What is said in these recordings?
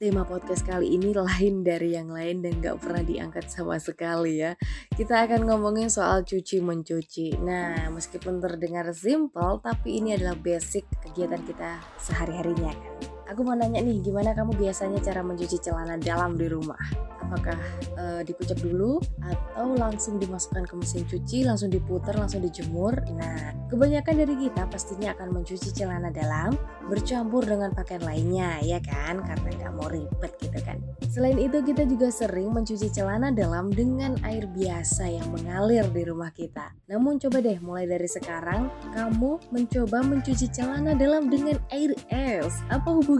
tema podcast kali ini lain dari yang lain dan gak pernah diangkat sama sekali ya. Kita akan ngomongin soal cuci mencuci. Nah, meskipun terdengar simple, tapi ini adalah basic kegiatan kita sehari-harinya kan. Aku mau nanya nih, gimana kamu biasanya cara mencuci celana dalam di rumah? apakah e, dikucek dulu atau langsung dimasukkan ke mesin cuci langsung diputar langsung dijemur? Nah kebanyakan dari kita pastinya akan mencuci celana dalam bercampur dengan pakaian lainnya ya kan? Karena nggak mau ribet gitu kan. Selain itu kita juga sering mencuci celana dalam dengan air biasa yang mengalir di rumah kita. Namun coba deh mulai dari sekarang kamu mencoba mencuci celana dalam dengan air es. Apa hubungannya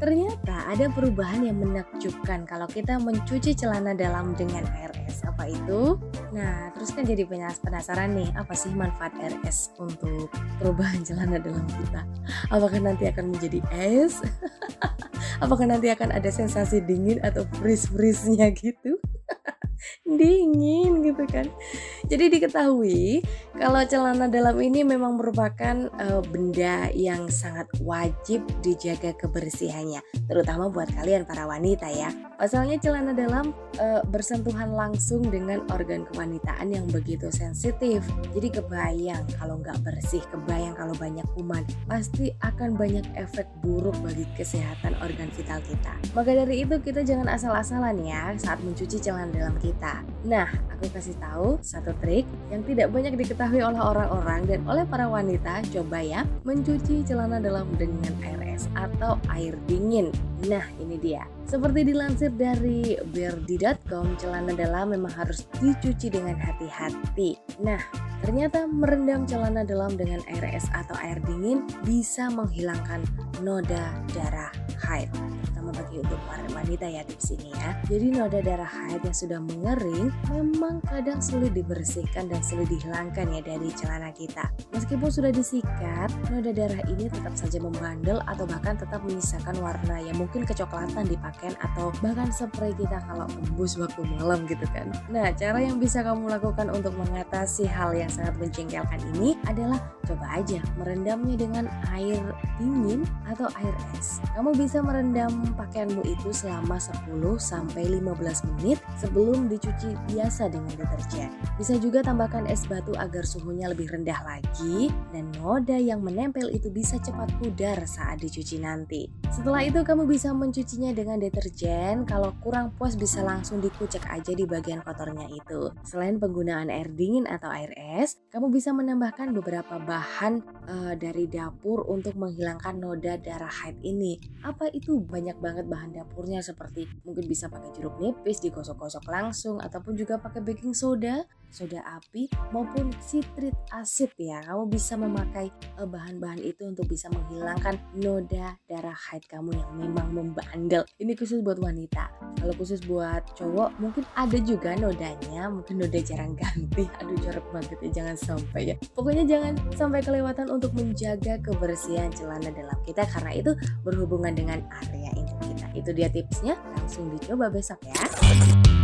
ternyata ada perubahan yang menakjubkan kalau kita mencuci celana dalam dengan es. Apa itu? Nah, terus kan jadi penasaran nih, apa sih manfaat es untuk perubahan celana dalam kita? Apakah nanti akan menjadi es? Apakah nanti akan ada sensasi dingin atau freeze-freeze-nya gitu? dingin gitu kan. Jadi diketahui kalau celana dalam ini memang merupakan uh, benda yang sangat wajib dijaga kebersihannya, terutama buat kalian para wanita ya. Pasalnya celana dalam uh, bersentuhan langsung dengan organ kewanitaan yang begitu sensitif. Jadi kebayang kalau nggak bersih, kebayang kalau banyak kuman, pasti akan banyak efek buruk bagi kesehatan organ vital kita. Maka dari itu kita jangan asal-asalan ya saat mencuci celana dalam kita. Nah, aku kasih tahu satu trik yang tidak banyak diketahui oleh orang-orang dan oleh para wanita. Coba ya, mencuci celana dalam dengan air es atau air dingin. Nah, ini dia. Seperti dilansir dari berdi.com, celana dalam memang harus dicuci dengan hati-hati. Nah, ternyata merendam celana dalam dengan air es atau air dingin bisa menghilangkan noda darah haid terutama bagi untuk wanita ya tips ini ya. Jadi noda darah haid yang sudah mengering memang kadang sulit dibersihkan dan sulit dihilangkan ya dari celana kita. Meskipun sudah disikat noda darah ini tetap saja membandel atau bahkan tetap menyisakan warna yang mungkin kecoklatan di pakaian atau bahkan spray kita kalau embus waktu malam gitu kan. Nah cara yang bisa kamu lakukan untuk mengatasi hal yang sangat menjengkelkan ini adalah coba aja merendamnya dengan air dingin atau air es. Kamu bisa merendam pakaianmu itu selama 10 sampai 15 menit sebelum dicuci biasa dengan deterjen. Bisa juga tambahkan es batu agar suhunya lebih rendah lagi dan noda yang menempel itu bisa cepat pudar saat dicuci nanti. Setelah itu kamu bisa mencucinya dengan deterjen. Kalau kurang puas bisa langsung dikucek aja di bagian kotornya itu. Selain penggunaan air dingin atau air es, kamu bisa menambahkan beberapa bahan uh, dari dapur untuk menghilangkan noda darah haid ini. Apa apa itu banyak banget bahan dapurnya seperti mungkin bisa pakai jeruk nipis digosok-gosok langsung ataupun juga pakai baking soda soda api maupun citrit asid ya. Kamu bisa memakai eh, bahan-bahan itu untuk bisa menghilangkan noda darah haid kamu yang memang membandel. Ini khusus buat wanita. Kalau khusus buat cowok mungkin ada juga nodanya, mungkin noda jarang ganti. Aduh jorok banget ya, jangan sampai ya. Pokoknya jangan sampai kelewatan untuk menjaga kebersihan celana dalam kita karena itu berhubungan dengan area intim kita. Itu dia tipsnya, langsung dicoba besok ya.